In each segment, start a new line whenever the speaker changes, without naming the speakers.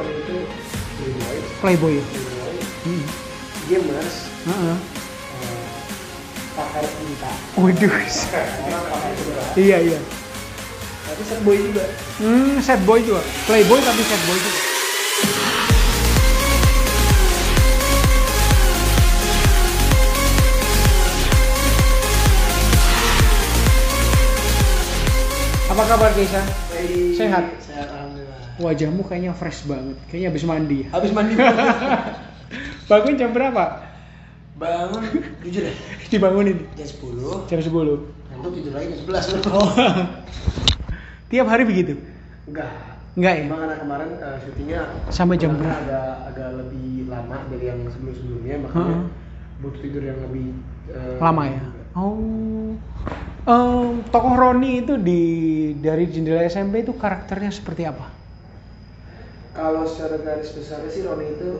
Itu playboy,
Playboy
playboy,
Hmm.
gamers,
Heeh.
eh, pakar cinta,
Waduh.
orang pakar cinta,
Iya iya.
tapi set boy juga.
Hmm, sad boy juga. Playboy tapi sad boy juga. Apa kabar Keisha? Sehat?
Sehat alhamdulillah.
Wajahmu kayaknya fresh banget. Kayaknya habis mandi.
Habis mandi.
Bangun jam berapa?
Bangun jujur deh.
Dibangunin
Jam 10.
jam 10.
Ngantuk tidur lagi jam 11 bro.
Oh. Tiap hari begitu?
Enggak.
Enggak ya?
Emang karena kemarin eh, syutingnya
Sampai jam berapa?
agak agak lebih lama dari yang sebelum-sebelumnya makanya
Heeh.
butuh tidur yang lebih eh,
Lama ya? Oh. Em, tokoh Roni itu di dari jendela SMP itu karakternya seperti apa?
Kalau secara garis besar sih Roni itu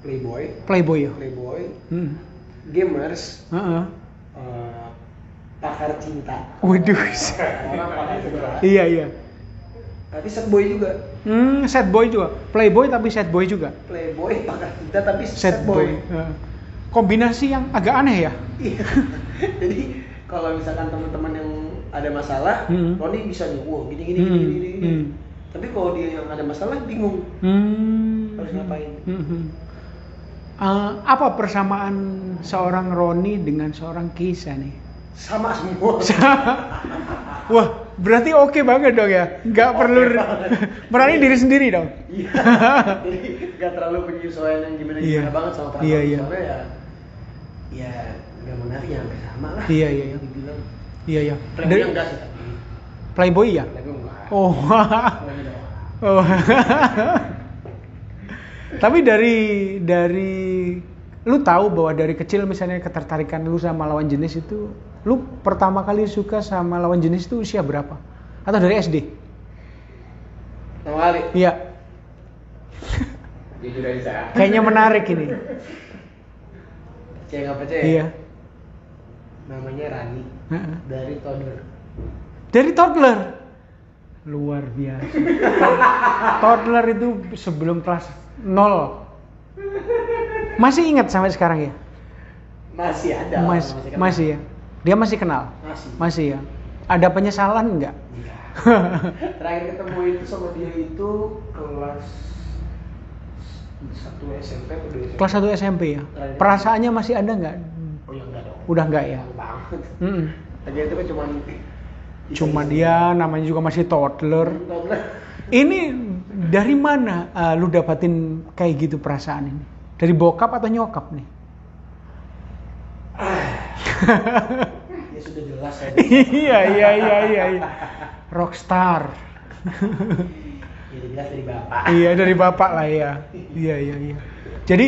playboy,
Playboy ya?
playboy,
Hmm.
gamers,
Heeh.
eh, pakar cinta.
Waduh.
Orang pakar cinta.
iya iya.
Tapi set boy juga.
Hmm, sad boy juga. Playboy tapi sad boy juga.
Playboy pakar cinta tapi
Sad
set
boy.
boy.
Heeh. Kombinasi yang agak aneh ya.
Iya. Jadi kalau misalkan teman-teman yang ada masalah,
Hmm.
Roni bisa nih, wah gini gini
Hmm,
gini gini. gini.
hmm.
Tapi kalau dia yang ada masalah bingung
Hmm.
harus ngapain.
Hmm. Eh, apa persamaan seorang Roni dengan seorang Keisha nih?
Sama semua.
Wah, berarti oke banget dong ya. Nggak
Oke
perlu
banget.
merani diri sendiri dong.
Iya. Jadi nggak terlalu penyesuaian yang gimana gimana
Iya.
banget sama perasaan
Iya, iya.
soalnya ya ya nggak menarik ya hampir sama lah.
Iya, iya, iya. Iya ya.
Playboy enggak sih tapi.
Playboy ya.
Playboy.
Oh. Oh. Tapi dari dari lu tahu bahwa dari kecil misalnya ketertarikan lu sama lawan jenis itu lu pertama kali suka sama lawan jenis itu usia berapa? Atau dari SD?
Pertama kali.
Iya. Kayaknya menarik ini.
Percaya nggak percaya?
Iya.
Namanya Rani dari toddler.
Dari toddler. Luar biasa. toddler itu sebelum kelas 0. Masih ingat sampai sekarang ya?
Masih ada.
Mas,
kan?
masih ya. Dia masih kenal.
Masih.
Masih ya. Ada penyesalan nggak?
Enggak. Terakhir ketemu itu sama dia itu kelas satu SMP atau SMP?
Kelas 1 SMP ya.
Terakhir.
Perasaannya masih ada nggak?
Oh ya enggak dong.
Udah nggak ya?
Banget.
Mm-mm.
Tadi itu kan cuma
Cuma dia namanya juga masih toddler. Ini dari mana uh, lu dapatin kayak gitu perasaan ini? Dari bokap atau nyokap nih?
Ya sudah jelas saya.
iya iya iya iya. iya. Rockstar.
Ya jelas dari bapak.
iya dari bapak lah ya. Iya iya iya. Jadi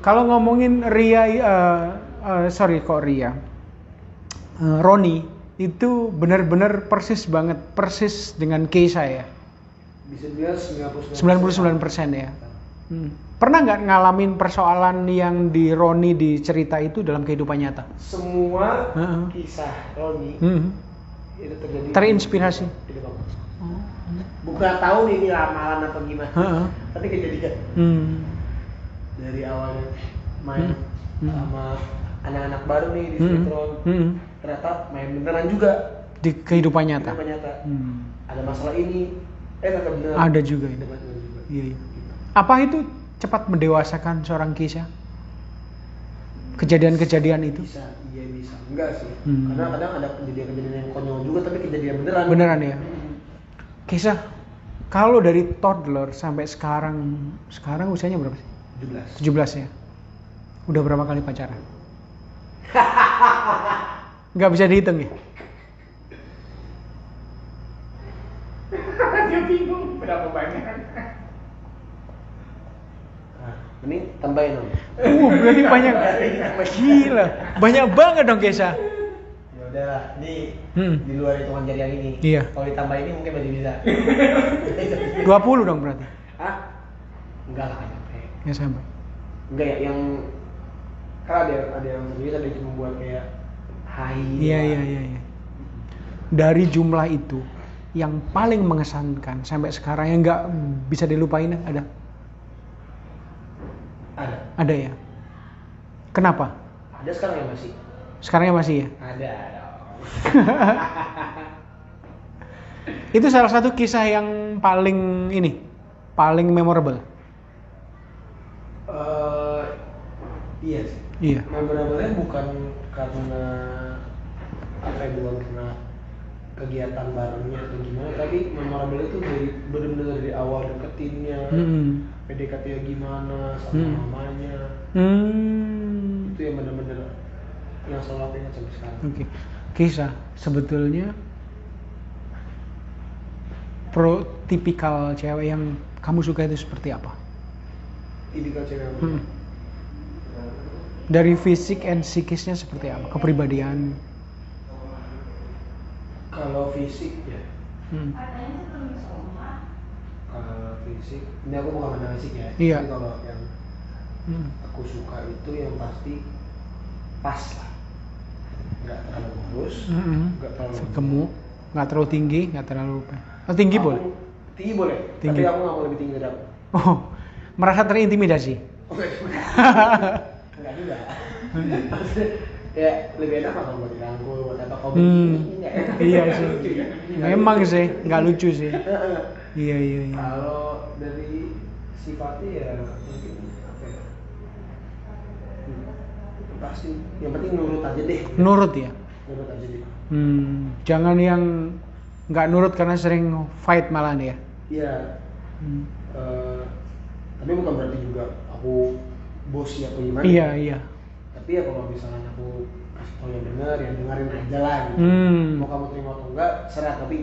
kalau ngomongin Ria, uh, uh, sorry kok Ria, Uh, Roni itu benar-benar persis banget, persis dengan Keisha ya.
Bisa bilang
99%
99
ya. Hmm. Pernah nggak ngalamin persoalan yang di Roni di cerita itu dalam kehidupan nyata?
Semua
Heeh.
kisah Roni
Hmm.
itu terjadi
Terinspirasi.
aku. Bukan tahu ini ramalan apa gimana.
Heeh.
Tapi kejadian
Hmm.
dari awalnya main
Hmm.
sama anak-anak baru nih di
Hmm.
sinetron.
Hmm.
Ternyata main beneran juga.
Di kehidupan nyata.
Kehidupan nyata.
Hmm.
Ada masalah ini. Eh ternyata beneran.
Ada juga ini.
Juga.
Iya, iya. Apa itu cepat mendewasakan seorang Keisha? Kejadian-kejadian itu?
Bisa, iya bisa. Enggak sih.
Hmm.
Karena kadang ada kejadian-kejadian yang konyol juga tapi kejadian beneran.
Beneran ya?
Hmm.
Keisha, kalau dari toddler sampai sekarang, sekarang usianya berapa sih? 17
17.
ya? Udah berapa kali pacaran? Nggak bisa dihitung ya?
Dia bingung berapa banyak. Mending tambahin dong.
Uh, berarti banyak. Gila, banyak banget dong Keisha.
Ya udah, ini
Hmm.
di luar hitungan jari yang ini.
Iya.
Kalau ditambah ini mungkin masih bisa.
20 dong berarti.
Hah? Enggak lah, nggak nyampe.
Ya sampai.
Enggak ya, yang kan ada ada yang serius ada yang cuma buat kayak hai.
Iya, iya, iya, iya. Dari jumlah itu yang paling mengesankan sampai sekarang yang nggak bisa dilupain ada
Ada.
Ada ya. Kenapa?
Ada sekarang ya masih.
Sekarangnya masih ya.
Ada.
Itu salah satu kisah yang paling ini, paling memorable.
Eh, iya sih.
Iya.
Memorable-nya bukan karena apa ya bukan karena kegiatan barengnya atau gimana, tapi memorable itu dari benar-benar dari awal deketinnya,
Hmm.
PDKT -nya gimana sama
Hmm.
mamanya,
Hmm.
itu yang benar-benar yang selalu aku ingat sampai sekarang.
Oke. Kisah sebetulnya pro tipikal cewek yang kamu suka itu seperti apa?
Tipikal cewek apa?
Hmm. Dari fisik and psikisnya seperti apa? Kepribadian.
Kalau fisik ya,
Hmm.
kalau fisik, ini aku bukan pandang fisik ya.
Iya.
Tapi kalau yang
Hmm.
aku suka itu yang pasti pas lah, nggak terlalu kurus,
Hmm.
nggak terlalu
Gemuk, nggak terlalu tinggi, nggak terlalu oh, tinggi
Aku-
boleh.
Tinggi boleh,
Tinggi.
tapi aku nggak mau lebih tinggi dari aku.
Oh, merasa terintimidasi.
Enggak juga. Maksudnya, ya lebih enak kalau buat dirangkul, buat apa kau
Hmm.
begini, nggak enak.
Iya sih.
Ya?
Memang sih, nggak lucu sih. Iya iya iya.
Kalau dari sifatnya ya mungkin apa ya? Hmm, Pasti, yang penting nurut aja deh.
Nurut ya.
Nurut aja deh.
Hmm, jangan yang nggak nurut karena sering fight malah nih ya.
Iya,
Hmm.
eh, tapi bukan berarti juga aku bosi atau gimana.
Iya iya.
Tapi ya kalau misalnya aku kasih tau yang denger, yang dengerin aja lah gitu.
Hmm.
Mau kamu terima atau enggak, serah. Tapi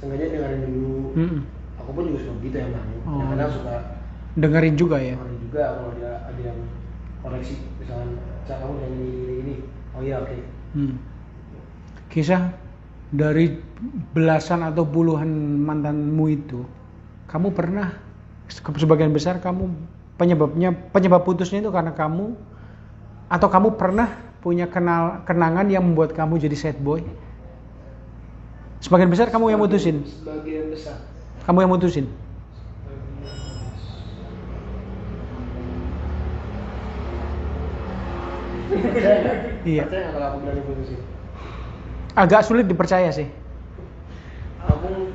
sengaja dengerin dulu.
Mm-mm.
Aku pun juga suka begitu emang.
Oh.
Kadang suka
Dengerin juga ya.
dengerin juga kalau ada ada yang koreksi. Misalnya, cak kamu jangan ini, ini, ini. Oh iya oke.
Hmm. Kisah dari belasan atau puluhan mantanmu itu, kamu pernah sebagian besar kamu penyebabnya penyebab putusnya itu karena kamu atau kamu pernah punya kenal kenangan yang membuat kamu jadi sad boy? Sebagian besar kamu yang mutusin.
Sebagian besar.
Kamu yang mutusin. Iya.
Kalau aku bilang?
Agak sulit dipercaya sih.
Aku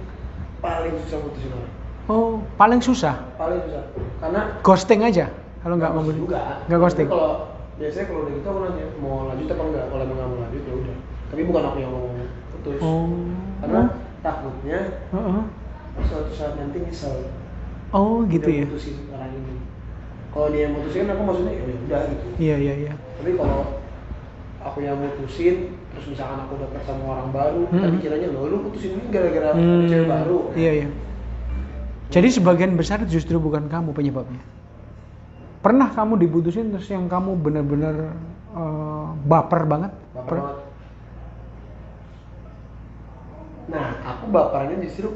paling susah putusin orang.
Oh, paling susah.
Paling susah. Karena
Ghosting aja kalau nggak mau
juga.
Nggak ghosting.
Kalau biasanya kalau udah gitu aku nanya mau lanjut apa enggak. Kalau emang nggak mau lanjut ya udah. Tapi bukan aku yang mau putus.
Oh.
Karena takutnya
Heeh.
suatu saat nanti nyesel.
Oh, gitu
Dia
ya.
Putusin orang ini. Kalau dia yang mutusin aku maksudnya ya udah gitu.
Iya, iya, iya.
Tapi kalau aku yang mutusin terus misalkan aku deket sama orang baru,
Hmm.
tapi kiranya lo lu putusin ini gara-gara ada
Hmm,
cewek baru.
Iya, iya. Jadi sebagian besar justru bukan kamu penyebabnya. Pernah kamu diputusin terus yang kamu benar-benar eh, baper banget?
Baper
Per-
banget. Nah, aku baperannya justru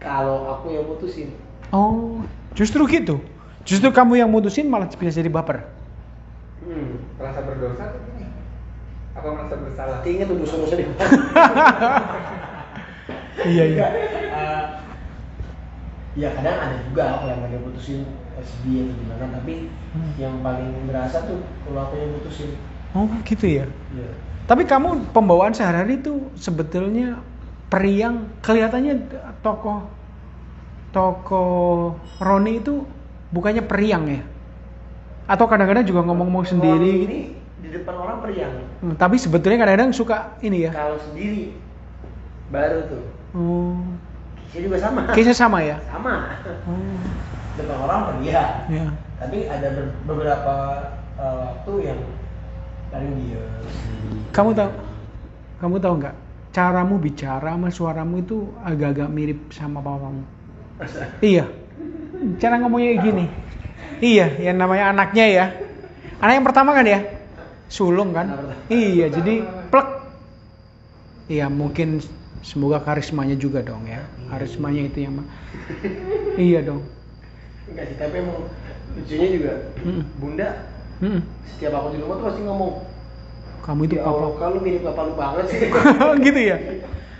kalau aku yang mutusin.
Oh, justru gitu. Justru kamu yang mutusin malah bisa jadi baper.
Hmm.
merasa berdosa atau gini? Apa merasa bersalah?
Ingat tuh dosa-dosa di?
Iya, iya.
Ya kadang ada juga aku yang lagi putusin sedih atau gimana, tapi
Hmm.
yang paling berasa tuh kalau aku yang putusin.
Oh, gitu ya.
Iya.
Tapi kamu pembawaan sehari-hari itu sebetulnya periang kelihatannya tokoh tokoh Roni itu bukannya periang ya? Atau kadang-kadang juga ngomong-ngomong sendiri gitu?
Ini di depan orang periang.
Hmm, tapi sebetulnya kadang-kadang suka ini ya.
Kalau sendiri baru tuh.
Oh,
Kisah juga sama.
kisah sama ya.
Sama.
Oh,
Depan orang periang.
ya.
Tapi ada ber- beberapa uh, waktu yang paling dia.
Kamu tahu, kamu tahu nggak? Caramu bicara sama suaramu itu agak-agak mirip sama papamu. Iya. Cara ngomongnya kayak gini. Iya, yang namanya anaknya ya. Anak yang pertama kan ya? Sulung kan? Iya, jadi plek. Iya, mungkin semoga karismanya juga dong ya. Karismanya itu yang ma- Iya dong.
Enggak sih, tapi emang lucunya juga
Mm.
Bunda
Mm-mm.
setiap aku di rumah tuh pasti ngomong
Kamu itu
ya Allah,
papa.
kalau mirip bapak lu banget sih
gitu ya?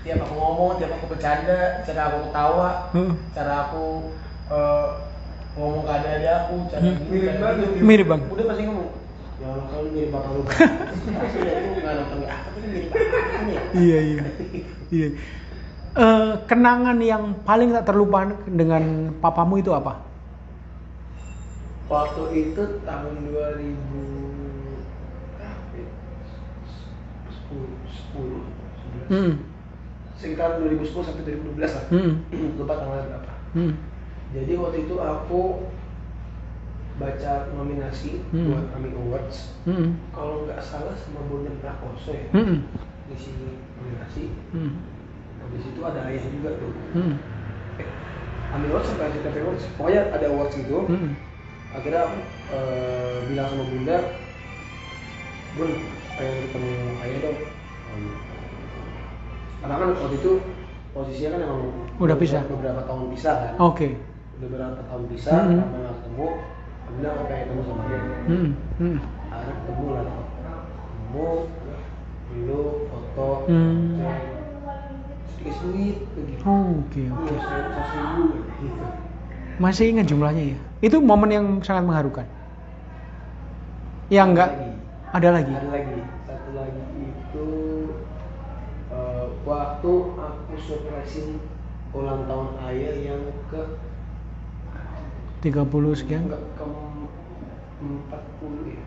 tiap aku ngomong, tiap aku bercanda, cara aku ketawa
Heeh.
cara aku eh, ngomong ke ada-ada aku cara
Hmm.
gini,
Mirip
cara
banget.
gitu.
Mirip banget.
udah pasti ngomong ya Allah kalau mirip bapak lu aslinya itu nggak nonton ah tapi ini mirip bapak ya
Iya iya. Iya. Eh, kenangan yang paling tak terlupakan dengan papamu itu apa?
waktu itu tahun 2000 berapa ya? 10 10 11
Hmm.
sekitar 2010 sampai 2012 lah
Hmm.
lupa tanggal berapa
Hmm.
jadi waktu itu aku baca nominasi
Hmm.
buat AMI Awards
Hmm.
kalau nggak salah sama Bondan Prakoso ya
Hmm.
di sini nominasi
Hmm.
di situ ada ayah juga tuh
Hmm.
eh, AMI Awards sampai SCTV Awards pokoknya ada awards gitu
Hmm.
akhirnya aku eh, bilang sama bunda bun pengen ketemu ayah dong karena kan waktu itu posisinya kan emang
Udah pisah.
beberapa tahun pisah kan
Oke.
udah beberapa tahun pisah karena nggak ketemu bilang aku pengen ketemu sama ayah
Hmm. Hmm.
akhirnya ketemu lah ketemu dulu foto
Hmm.
sedikit duit begitu
Oh, Oke
Iya,
oke.
ribu gitu
Masih ingat jumlahnya ya? Itu momen yang sangat mengharukan. Yang enggak ada lagi.
Ada lagi, satu lagi itu eh, waktu aku surprisein ulang tahun ayah yang ke
30 sekian.
enggak ke 40 ya.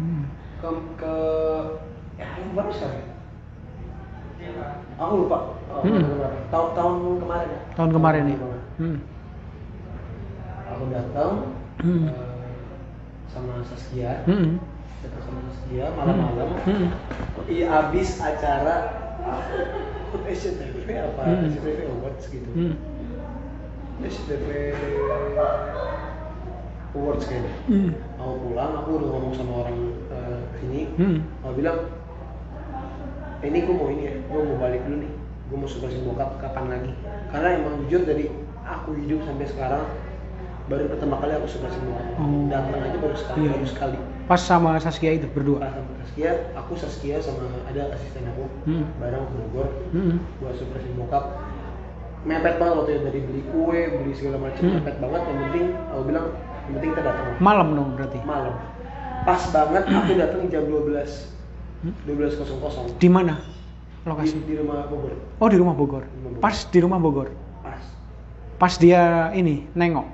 Hmm.
Ke ke ya yang baru sekali. Aku lupa. Oh,
Hmm.
Tahun tahun kemarin ya.
Tahun kemarin ya. Hmm.
Aku datang
Hmm.
eh, sama Saskia.
Hmm.
Datang sama Saskia malam-malam.
Hmm.
Iya abis acara apa SCTV apa
Hmm.
SCTV Awards gitu
Hmm.
SCTV Awards kayaknya
Hmm.
mau pulang aku udah ngomong sama orang eh, sini
Hmm.
mau bilang ini gue mau ini ya gue mau balik dulu nih gue mau surprisein bokap kapan lagi karena emang jujur dari aku hidup sampai sekarang baru pertama kali aku surprisein bokap
Oh.
datang aja baru sekali
Iya.
baru sekali
Pas sama Saskia itu berdua.
pas sama Saskia aku Saskia sama ada asisten aku
Hmm.
bareng ke Bogor
Hmm.
buat surprisein bokap mepet banget waktu itu dari beli kue beli segala macam
Hmm.
mepet banget yang penting aku bilang yang penting kita datang
Malam dong berarti.
malam pas banget aku datang jam 12
Hmm.
12.00
Di mana
di,
lokasi?
di rumah Bogor
Oh di rumah Bogor.
Rumah Bogor.
Pas di rumah Bogor.
pas
Pas dia ini nengok.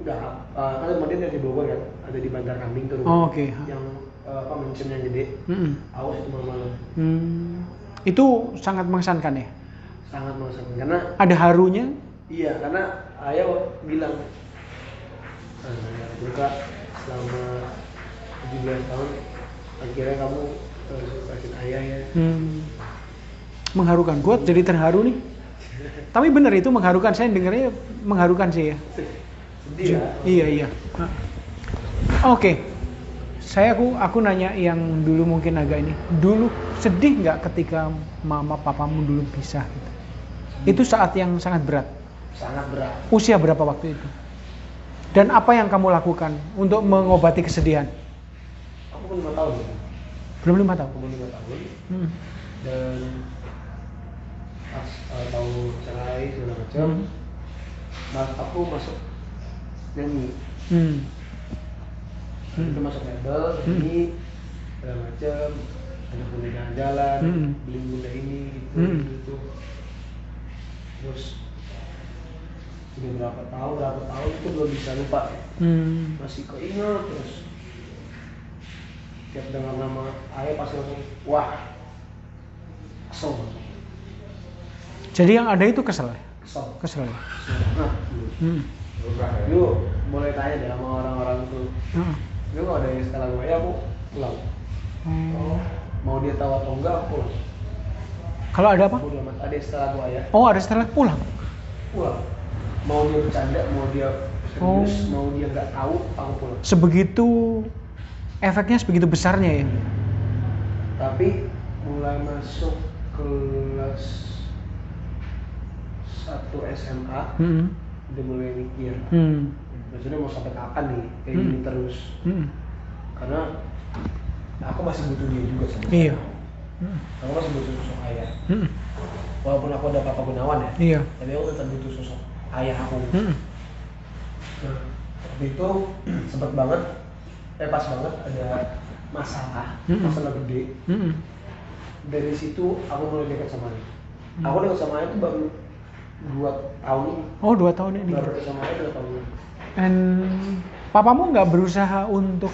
Enggak uh, kan rumah dia dari Bogor kan ada di Bantar Kambing tuh
Oh, oke.
yang uh, apa mansion yang gede
Hmm.
aku situ malam-malam
Hmm. Itu sangat mengesankan ya.
Sangat mengesankan karena
Ada harunya.
Iya, karena ayah bilang "Ah, Luka selama 17 tahun akhirnya kamu uh, surprisein ayah ya
Hmm. Mengharukan. Gue jadi terharu nih. Tapi bener itu mengharukan. Saya dengarnya mengharukan sih ya.
sedih ya
Iya iya. Oke. Saya aku aku nanya yang dulu mungkin agak ini. Dulu sedih nggak ketika mama papamu dulu pisah gitu? Itu saat yang sangat berat.
sangat berat
Usia berapa waktu itu? Dan apa yang kamu lakukan untuk mengobati kesedihan?
aku pun lima tahun.
Belum lima tahun.
pun lima tahun
Hmm.
dan pas uh, tahu cerai segala macam
Hmm.
mas aku masuk nyanyi
Hmm.
Waktu itu masuk label nyanyi segala macam ada jalan-jalan
Hmm.
beli bunda ini gitu
Hmm.
gitu terus sudah berapa tahun berapa tahun itu belum bisa lupa ya.
Hmm.
masih keinget terus tiap dengar nama ayah pasti langsung wah kesel
Jadi yang ada itu kesel, ya?
kesel
kesel. ya?
nah
Hmm.
Ya.
dulu boleh tanya deh sama orang-orang tuh
Heeh.
dulu kalau ada yang setelah gue ayah aku pulang
Oh.
mau dia tahu atau enggak aku pulang
Kalau ada apa?
Ada setelah gue ayah
Oh ada setelah pulang.
pulang mau dia bercanda mau dia serius
Oh.
mau dia nggak tahu aku pulang
Sebegitu efeknya sebegitu besarnya ya.
tapi mulai masuk kelas 1 SMA
Hmm.
udah mulai mikir
Hmm.
maksudnya mau sampai kapan nih kayak
Hmm.
gini terus
Hmm.
karena aku masih butuh dia juga sebenarnya
Iya. Hmm.
aku masih butuh sosok ayah
Hmm.
walaupun aku ada papa gunawan ya
Iya.
tapi aku tetap butuh sosok ayah aku
Hmm.
Nah, waktu itu sempet banget, eh pas banget ada masalah,
Mm-mm.
masalah gede.
Mm-mm.
Dari situ aku mulai dekat sama dia.
Hmm.
Aku dekat sama dia itu baru dua tahun ini.
Oh dua tahun ini.
Baru dekat sama dia dua tahun ini.
And papamu nggak berusaha untuk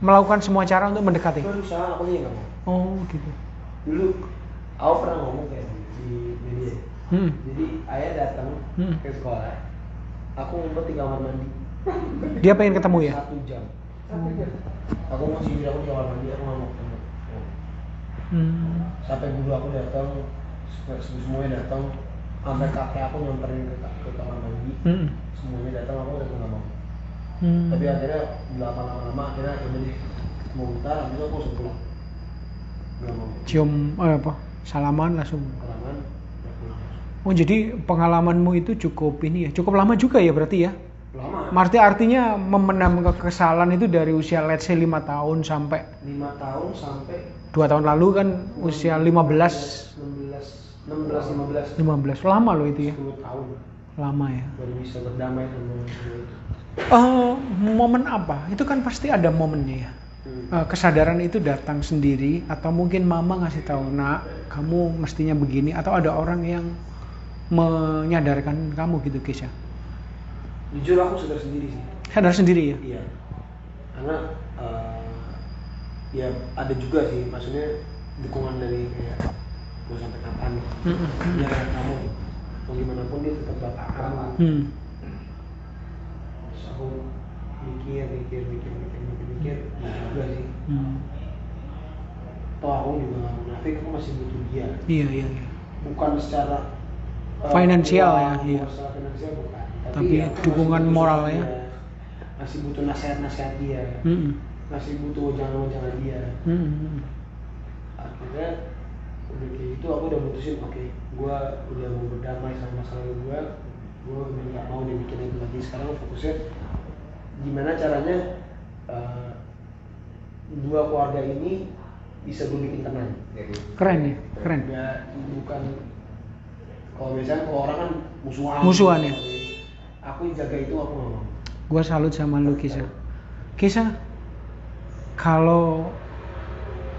melakukan semua cara untuk mendekati?
Berusaha aku nggak mau.
Oh gitu.
Dulu aku pernah ngomong kayak di media.
Hmm.
Jadi ayah datang
Hmm.
ke sekolah, aku ngumpet di kamar mandi.
Dia pengen ketemu ya?
Satu jam. Aku mau sendiri aku di kamar mandi, aku nggak mau ketemu.
Hmm.
Sampai guru aku datang, semua- semuanya datang, sampai kakek aku nyamperin ke, ke kamar mandi.
Hmm.
Semuanya datang, aku udah nggak mau.
Hmm.
Tapi akhirnya lama lama-lama akhirnya ya udah deh, habis itu aku langsung pulang.
Cium eh, apa? Salaman langsung. Oh jadi pengalamanmu itu cukup ini ya, cukup lama juga ya berarti ya?
Lama.
Arti artinya memendam kekesalan itu dari usia let's say 5 tahun sampai
lima tahun sampai
dua tahun lalu kan usia 15
16 16 15
15 lama loh itu ya?
10 tahun.
Lama ya.
Baru bisa berdamai sama sama itu.
Eh, momen apa? Itu kan pasti ada momennya ya
Hmm.
Kesadaran itu datang sendiri atau mungkin mama ngasih tahu nak kamu mestinya begini atau ada orang yang menyadarkan kamu gitu Kisha
jujur aku sadar sendiri sih
sadar sendiri ya
iya karena eh, ya ada juga sih maksudnya dukungan dari kayak mau sampai kapan
Mm-mm.
ya kamu mau gimana pun dia tetap bapak kamu
Hmm.
terus aku mikir mikir mikir mikir mikir mikir ya juga sih
Hmm.
toh aku juga nggak munafik aku masih butuh dia
iya iya iya
bukan secara eh,
Finansial ya,
uang,
iya.
secara finansial bukan
Tapi
aku masih
dukungan moral ya.
masih butuh nasihat-nasihat dia
Mm-mm.
masih butuh jangan-jangan dia
Mm-mm.
akhirnya udah kayak gitu aku udah mutusin oke gua udah mau berdamai sama masa lalu gua gua udah nggak mau dibikin itu lagi sekarang fokusnya gimana caranya eh, dua keluarga ini bisa gue bikin tenang
Jadi
keren ya keren
nggak bukan kalau biasanya kalau orang kan musuhan
Musuhan, ya?
aku jaga itu aku mau
Gua salut sama lu Kisah. Kisah, kalau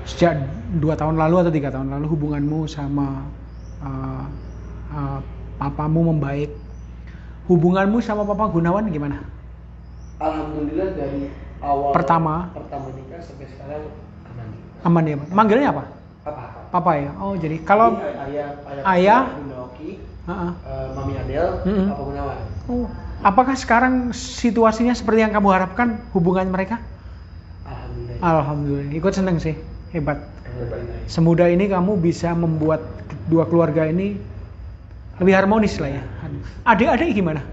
sejak dua tahun lalu atau tiga tahun lalu hubunganmu sama uh, uh, papamu membaik, hubunganmu sama papa Gunawan gimana?
alhamdulillah dari awal
Pertama.
pertama nikah sampai sekarang aman
Aman ya? Manggilnya apa?
apa apa
Papa ya. Oh jadi kalau
ayah
Ayah?
Bunda Oki
uh-uh.
eh, Mami Adel
Mm-mm.
Papa Gunawan
Oh, apakah sekarang situasinya seperti yang kamu harapkan hubungan mereka?
alhamdulillah
Alhamdulillah, ikut seneng sih, hebat. Semudah ini kamu bisa membuat dua keluarga ini lebih harmonis lah ya. Adik-adik gimana?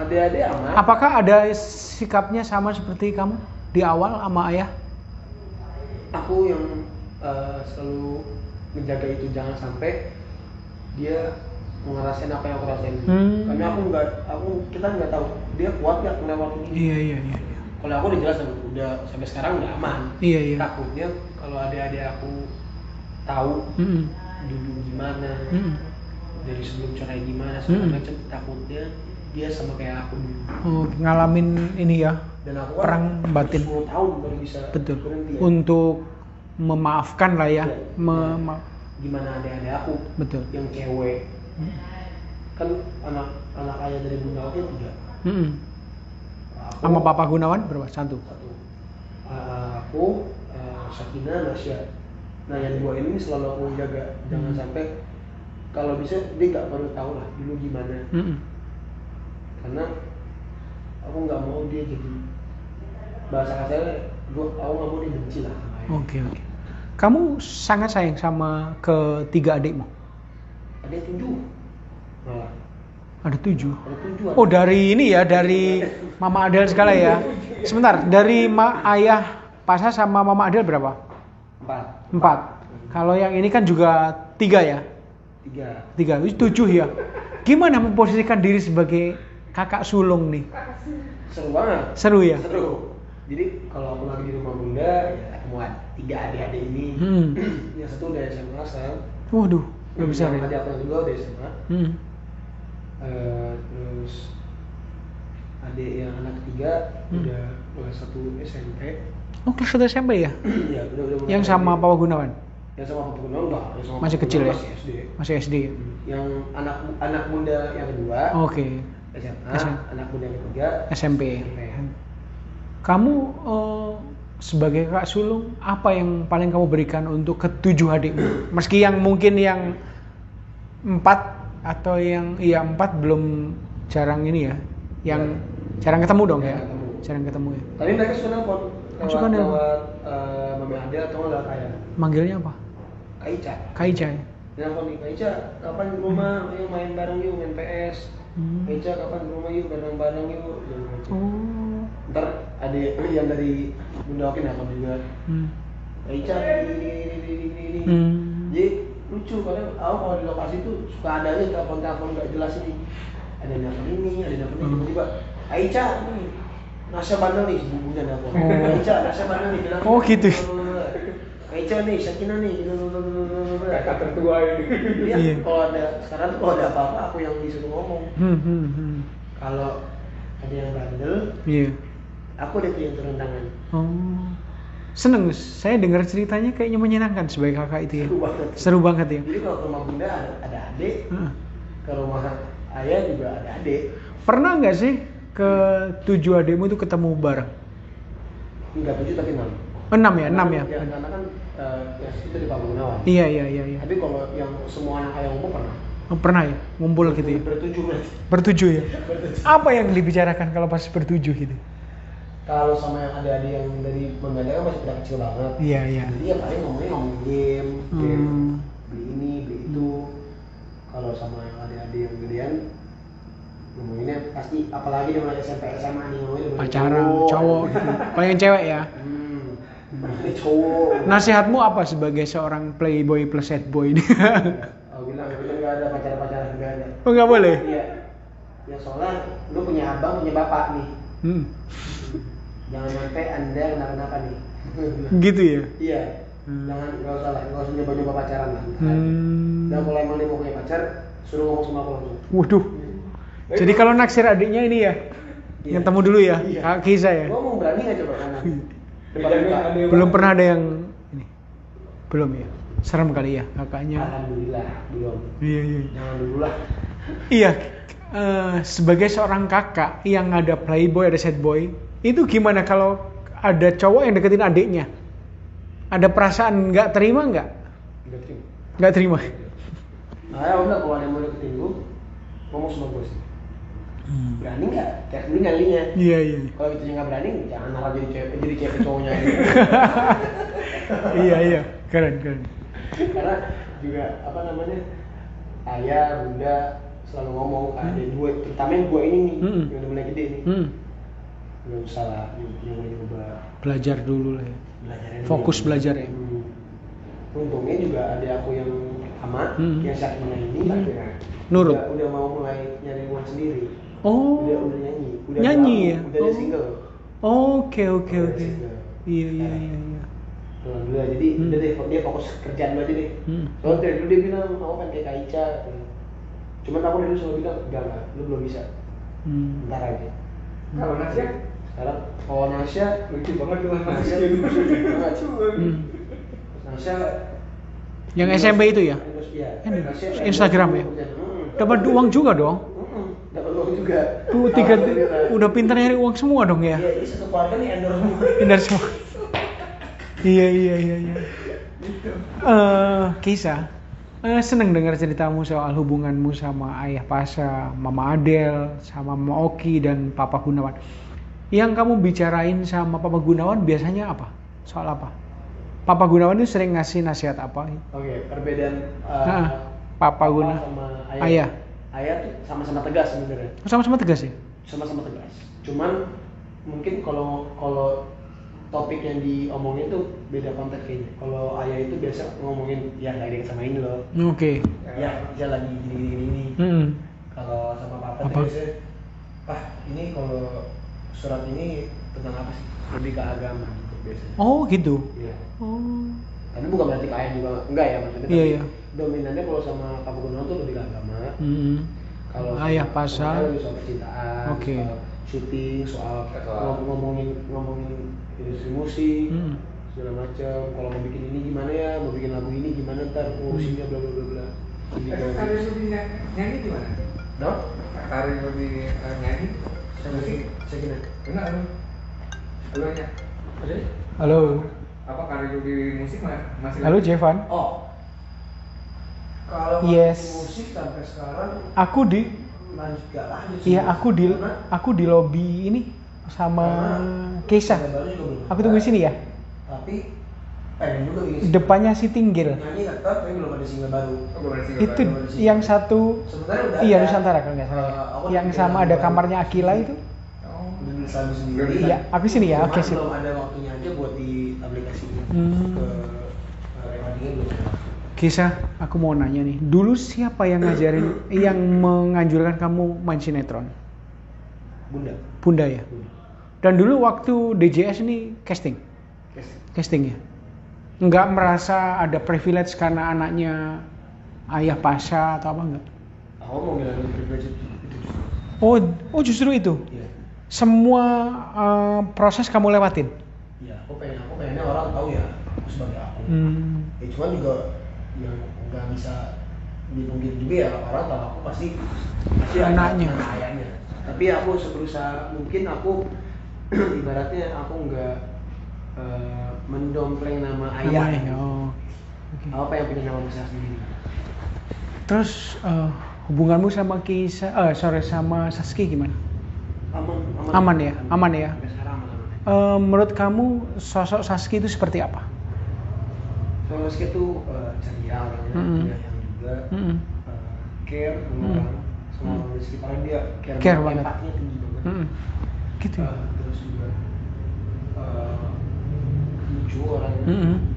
Adik-adik aman
Apakah ada sikapnya sama seperti kamu di awal sama ayah?
aku yang eh, selalu menjaga itu jangan sampai dia ngerasain apa yang aku rasain
Hmm.
karena aku nggak aku kita nggak tahu dia kuat nggak ngelewatin ini
Iya iya iya. iya.
kalau aku udah jelas udah sampai sekarang udah aman
Iya iya.
takutnya kalau adik-adik aku tahu
Mm-mm.
dulu gimana
Mm-mm.
dari sebelum cerai gimana segala
Mm-mm.
macam takutnya dia sama kayak aku dulu
Oh, ngalamin ini ya
dan aku
perang
kan
batin.
10 tahun baru bisa
Betul.
berhenti ya.
Untuk memaafkan lah ya.
Iya.
Me- ma-
gimana adik-adik aku
betul.
yang cewek kan anak anak ayah dari bunda aku tiga
Mm-mm.
aku,
Sama Papa Gunawan berapa? Satu.
satu Uh, aku uh, Sakina Nasya nah yang dua ini selalu aku jaga jangan
Hmm.
sampai kalau bisa dia nggak perlu tahu lah dulu gimana
Mm-mm.
Karena aku nggak mau dia jadi bahasa kasarnya gua aku nggak mau dia benci lah.
Oke oke. Kamu sangat sayang sama ketiga adikmu?
ada tujuh malah
Ada tujuh.
ada tujuh
Oh dari ini ya dari Mama Adel segala ya. Sebentar dari ma ayah Pasha sama Mama Adel berapa?
empat
Empat. Kalau yang ini kan juga tiga ya.
tiga
Tiga. Tujuh ya. Gimana memposisikan diri sebagai kakak sulung nih?
seru banget
Seru ya.
seru jadi kalau aku lagi di rumah bunda ya ad- tiga adik-adik ini
Hmm.
yang satu udah SMA sekarang
Waduh, udah besar
yang
ya.
adik aku yang kedua udah SMA
Hmm.
Eh, terus adik yang anak ketiga
Hmm.
udah kelas satu SMP
Oh kelas 1 SMP ya?
ya udah udah
Yang sama. Papa Gunawan?
yang sama Papa Gunawan enggak yang sama
Masih
Papa
kecil
Gunawan
ya?
masih SD
Masih SD ya?
yang anak anak muda yang kedua
Oke
SMA
SMA.
anak muda yang
SMP
SMP.
Kamu eh, sebagai kakak sulung apa yang paling kamu berikan untuk ketujuh adikmu? Meski yang mungkin yang empat atau yang iya empat belum jarang ini ya, yang jarang ketemu dong ya,
Jarang ketemu.
jarang ketemu ya.
tapi mereka suka nelfon lewat
suka nelpon.
lewat eh, Mami Ade atau nggak kaya
Manggilnya apa?
Kak Ica
Kak Ica ya?
nelfon nih Kak Ica kapan di rumah ayo main bareng yuk main PS
Hmm.
Ica kapan di rumah yuk bareng-bareng yuk Gitu.
Oh.
ntar ada yang dari Bunda Oki nelfon juga
Hmm.
Ica ini ini ini ini
Hmm.
jadi lucu karena aku kalau di lokasi tuh suka ada aja telepon-telepon nggak jelas ini ada yang ini ada yang ini
Hmm.
tiba-tiba Kak Ica nih Nasya bandel nih bumbunya nelfon
Oh.
Nasya bandel nih bilang
Oh, gitu.
Kak Ica nih Sakina nih
kakak tertua ini
Iya,
Iya.
kalau ada sekarang tuh kalau ada apa-apa aku yang disuruh ngomong.
Hmm, hmm, hmm.
Kalau ada yang bandel,
Iya.
aku tuh yang turun tangan.
Oh. Seneng, saya dengar ceritanya kayaknya menyenangkan sebagai kakak itu ya.
Seru banget.
Seru banget ya.
Jadi kalau ke rumah bunda ada, ada adik,
Heeh.
ke rumah ayah juga ada adik.
Pernah nggak sih ke tujuh adikmu itu ketemu bareng?
Enggak tujuh tapi enam.
Enam ya, enam ya.
Ya, karena kan itu di Pak Gunawan.
Iya iya iya iya.
Tapi kalau yang semua anak ayah umum pernah.
Oh, pernah ya, ngumpul gitu ya.
Bertujuh.
Bertujuh ya.
Bertujuh.
Apa yang dibicarakan kalau pas bertujuh gitu?
Kalau sama yang ada adik yang dari Bangladesh kan masih pada kecil banget.
Iya iya.
Jadi ya paling ngomongnya ngomong game, game
Hmm.
beli ini, beli itu. Kalau sama yang adik-adik yang gedean ngomonginnya pasti apalagi dia mulai SMP SMA nih mulai
Pacaran, cowok gitu. Kalau yang cewek ya.
Hmm. Cowok.
Nasihatmu apa sebagai seorang playboy plus sad boy ini?
Oh bilang bilang nggak ada pacar-pacaran nggak ada.
oh nggak boleh?
Iya. Ya soalnya lu punya abang punya bapak nih.
Hmm.
Jangan sampai anda kenapa-napa nih.
Gitu ya.
iya.
Hmm.
Jangan nggak usah lah, nggak usah nyoba-nyoba pacaran lah.
Hmm.
Dan kalau emang dia mau punya pacar, suruh ngomong sama aku langsung.
Waduh. Jadi kalau naksir adiknya ini ya,
Iya.
yang temu dulu ya,
Iya.
Kak Kiza ya.
Ngomong berani nggak coba ngomong?
Belum pernah ada yang ini. Belum ya. Serem kali ya kakaknya.
Alhamdulillah belum.
Iya iya.
Jangan dulu lah.
Iya. eh, sebagai seorang kakak yang ada playboy ada sad boy, itu gimana kalau ada cowok yang deketin adiknya? Ada perasaan nggak terima nggak?
Nggak terima.
Nggak terima.
Nah ya udah kalau ada yang mau deketin gue, ngomong sama gue sih. Berani nggak? Kayak dulu nyalinya.
Iya iya.
Kalau gitu nggak berani, jangan harap jadi cewek, jadi cewek cowoknya.
iya iya. Keren keren.
Karena juga apa namanya ayah, bunda selalu ngomong ke adik gue, terutama yang gue ini nih,
Hmm.
yang udah mulai gede nih.
Hmm.
Nggak usah lah, yang mulai coba
Belajar dulu lah ya.
belajar
Fokus belajar ya.
Hmm. Untungnya juga ada aku yang sama,
Hmm.
yang saat ini,
Hmm.
akhirnya
Nurut.
Udah, udah mau mulai nyari uang sendiri.
Oh.
Udah udah nyanyi. Udah
Nyanyi
ada-
ya?
Udah ada
Oh.
single.
Oke oke
ada
oke. Iya iya iya iya.
Alhamdulillah. Jadi
Hmm.
udah deh, dia fokus kerjaan aja deh.
Hmm.
Soalnya dari dulu dia bilang, aku kan kayak Kak Ica. Cuman aku dulu selalu bilang, enggak enggak, lu belum bisa.
Hmm.
Ntar aja.
kalau Nasya
Sekarang kalau Nasya,
lucu banget tuh
Nasya lucu banget.
Hmm.
Nasya
Yang SMP itu ya?
Iya.
Instagram ya?
Hmm.
Dapat uang juga dong.
Uang juga.
Tuh tiga udah pintar nyari uang semua dong ya.
Iya, ini satu keluarga nih endorse semua.
Semua. iya iya iya iya. Eh, kisah. Eh, seneng dengar ceritamu soal hubunganmu sama ayah Pasha, Mama Adel, sama Mama Oki dan Papa Gunawan. Yang kamu bicarain sama Papa Gunawan biasanya apa? Soal apa? Papa Gunawan itu sering ngasih nasihat apa?
Oke, perbedaan uh,
Hah, Papa Guna.
sama ayah.
Ayah.
Ayah tuh sama-sama tegas sebenarnya.
Sama-sama tegas ya?
Sama-sama tegas. Cuman mungkin kalau kalau topik yang diomongin tuh beda konteks kayaknya. Kalau ayah itu biasa ngomongin ya lagi sama ini loh.
Oke.
Ya, dia lagi gini gini gini.
Mm-mm.
Kalau sama papa
Apa?
tuh biasanya, Pak, ini kalau surat ini tentang apa sih? Lebih ke agama gitu biasanya.
Oh gitu.
Iya.
Oh.
Tapi bukan berarti ke ayah juga enggak ya maksudnya.
Iya,
tapi
iya.
Dominannya kalau sama Papa Gunawan tuh lebih ke agama.
Mm-mm.
Kalau
Ayah
sama- sama lebih soal percintaan,
Oke.
soal syuting, soal
Soal-
ngom- ngomongin ngomongin industri musik,
Hmm.
segala macam. Kalau mau bikin ini gimana ya, mau bikin lagu ini gimana ntar ngurusinnya bla bla bla bla.
Karir
gitu.
ny- nyanyi di mana?
No?
Karir di eh, nyanyi?
Saya
Musik?
saya kira.
Benar lu? Lu nanya.
Ada?
Halo.
Apa karir di musik ma- masih
Halo Jevan.
Oh. Kalau
Yes.
musik sampai sekarang
Aku di
lanjut gak lanjut sih.
Iya, aku di
Karena
aku di lobi ini sama Keisha.
single
Aku tunggu di sini ya.
Tapi pengen juga bikin single.
Depannya si Tinggil.
Nyanyi tetap tapi belum ada single baru.
Oh, belum ada single
Itu
baru.
yang satu
Sebenarnya udah
iya
ada.
Nusantara kalau nggak salah.
Aku
yang sama ada kamarnya Akila itu.
Oh.
Sendiri.
Iya, aku sini ya, oke, sip.
Belum ada waktunya aja buat di aplikasi
Hmm.
ke.
Kisah, aku mau nanya nih. Dulu siapa yang ngajarin, yang menganjurkan kamu main sinetron?
Bunda.
Bunda ya.
Bunda.
Dan dulu waktu DJS ini casting,
Yes.
casting ya. Nggak merasa ada privilege karena anaknya ayah Pasha atau apa enggak?
Aku mau bilang privilege itu.
Oh, oh justru itu.
Iya.
Semua eh, proses kamu lewatin.
Pengennya orang tahu ya aku sebagai aku.
Hmm.
Ya cuman juga yang nggak bisa dipungkiri juga ya orang tahu aku pasti pasti
Anaknya.
anak ayahnya. Tapi aku seberusaha mungkin aku ibaratnya aku nggak eh, mendompleng nama ayah.
Namanya, oh. Oke.
Aku pengen punya nama besar sendiri.
Terus eh, hubunganmu sama Kisa, eh sorry sama Saski gimana?
Aman, aman.
Aman ya? Aman ya?
Aman, aman.
Eh, menurut kamu sosok Saski itu seperti apa?
Soalnya Rizky tuh eh, ceria orangnya,
Mm-mm.
yang juga
Mm-mm.
eh, care sama
Mm.
orang, sama
Mm.
orang di dia care,
Care banget.
empatinya tinggi banget.
Mm-mm. Gitu. ya?
Eh, terus juga eh, lucu orangnya,
Mm-mm.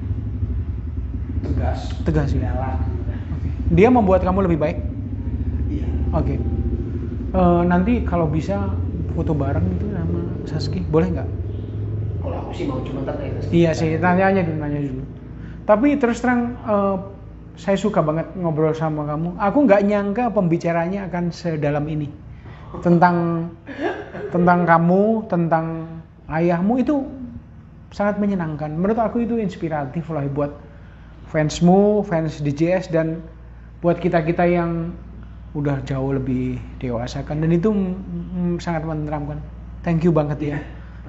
tegas,
Tegas, ya.
galak gitu kan.
Oke. Dia membuat kamu lebih baik.
Iya.
Oke. Eh, nanti kalau bisa foto bareng itu sama Saski, boleh nggak?
Kalau aku sih mau cuma tanya.
Iya sih, tanya aja dulu, nanya dulu. Tapi terus terang, eh, saya suka banget ngobrol sama kamu. Aku nggak nyangka pembicaranya akan sedalam ini tentang tentang kamu, tentang ayahmu itu sangat menyenangkan. Menurut aku itu inspiratif lah buat fansmu, fans DJS dan buat kita kita yang udah jauh lebih dewasa kan. Dan itu mm, sangat menenteramkan. Thank you banget ya.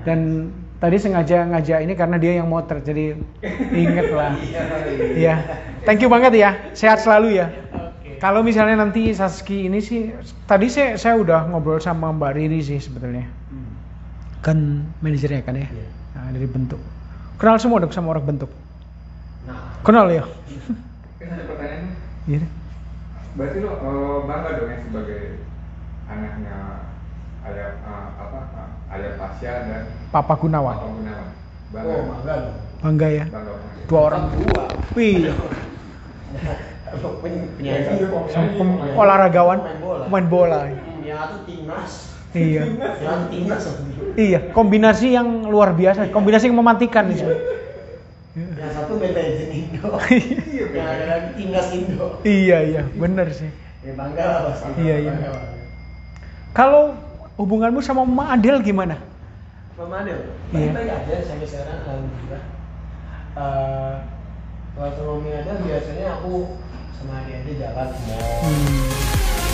Dan tadi sengaja ngajak ini karena dia yang motor, jadi inget lah. Iya. Thank you banget ya. Sehat selalu ya. Kalau misalnya nanti Saski ini sih, tadi saya saya udah ngobrol sama Mbak Riri sih sebetulnya.
Hmm.
Kan manajernya kan ya. Nah, dari bentuk. Kenal semua dong sama orang bentuk.
Nah,
Kenal ya?
Kan ada pertanyaan.
Iya.
Berarti lo eh, bangga dong ya sebagai anaknya ayah eh, apa eh, ayah Pasya dan
Papa Gunawan.
Papa Gunawan. Bangga.
oh bangga.
Bangga ya.
Bangga.
Dua orang.
Dua.
Wih.
Pen- penyanyi
olahragawan,
main bola.
main bola.
Yang satu timnas
Iya.
yang timnas
Iya, kombinasi yang luar biasa, kombinasi yang mematikan nih. sebenarnya.
yang satu legend Indo yang ada lagi timnas Indo
Iya, iya, bener sih.
ya bangga lah pasti
Iya, iya. Kalau hubunganmu sama Mama Adel gimana?
Mama Adel
Iya.
baik-baik aja sampai sekarang alhamdulillah Eh, kalau sama Mama Adel biasanya aku sama adik aja jalan mall
Hmm.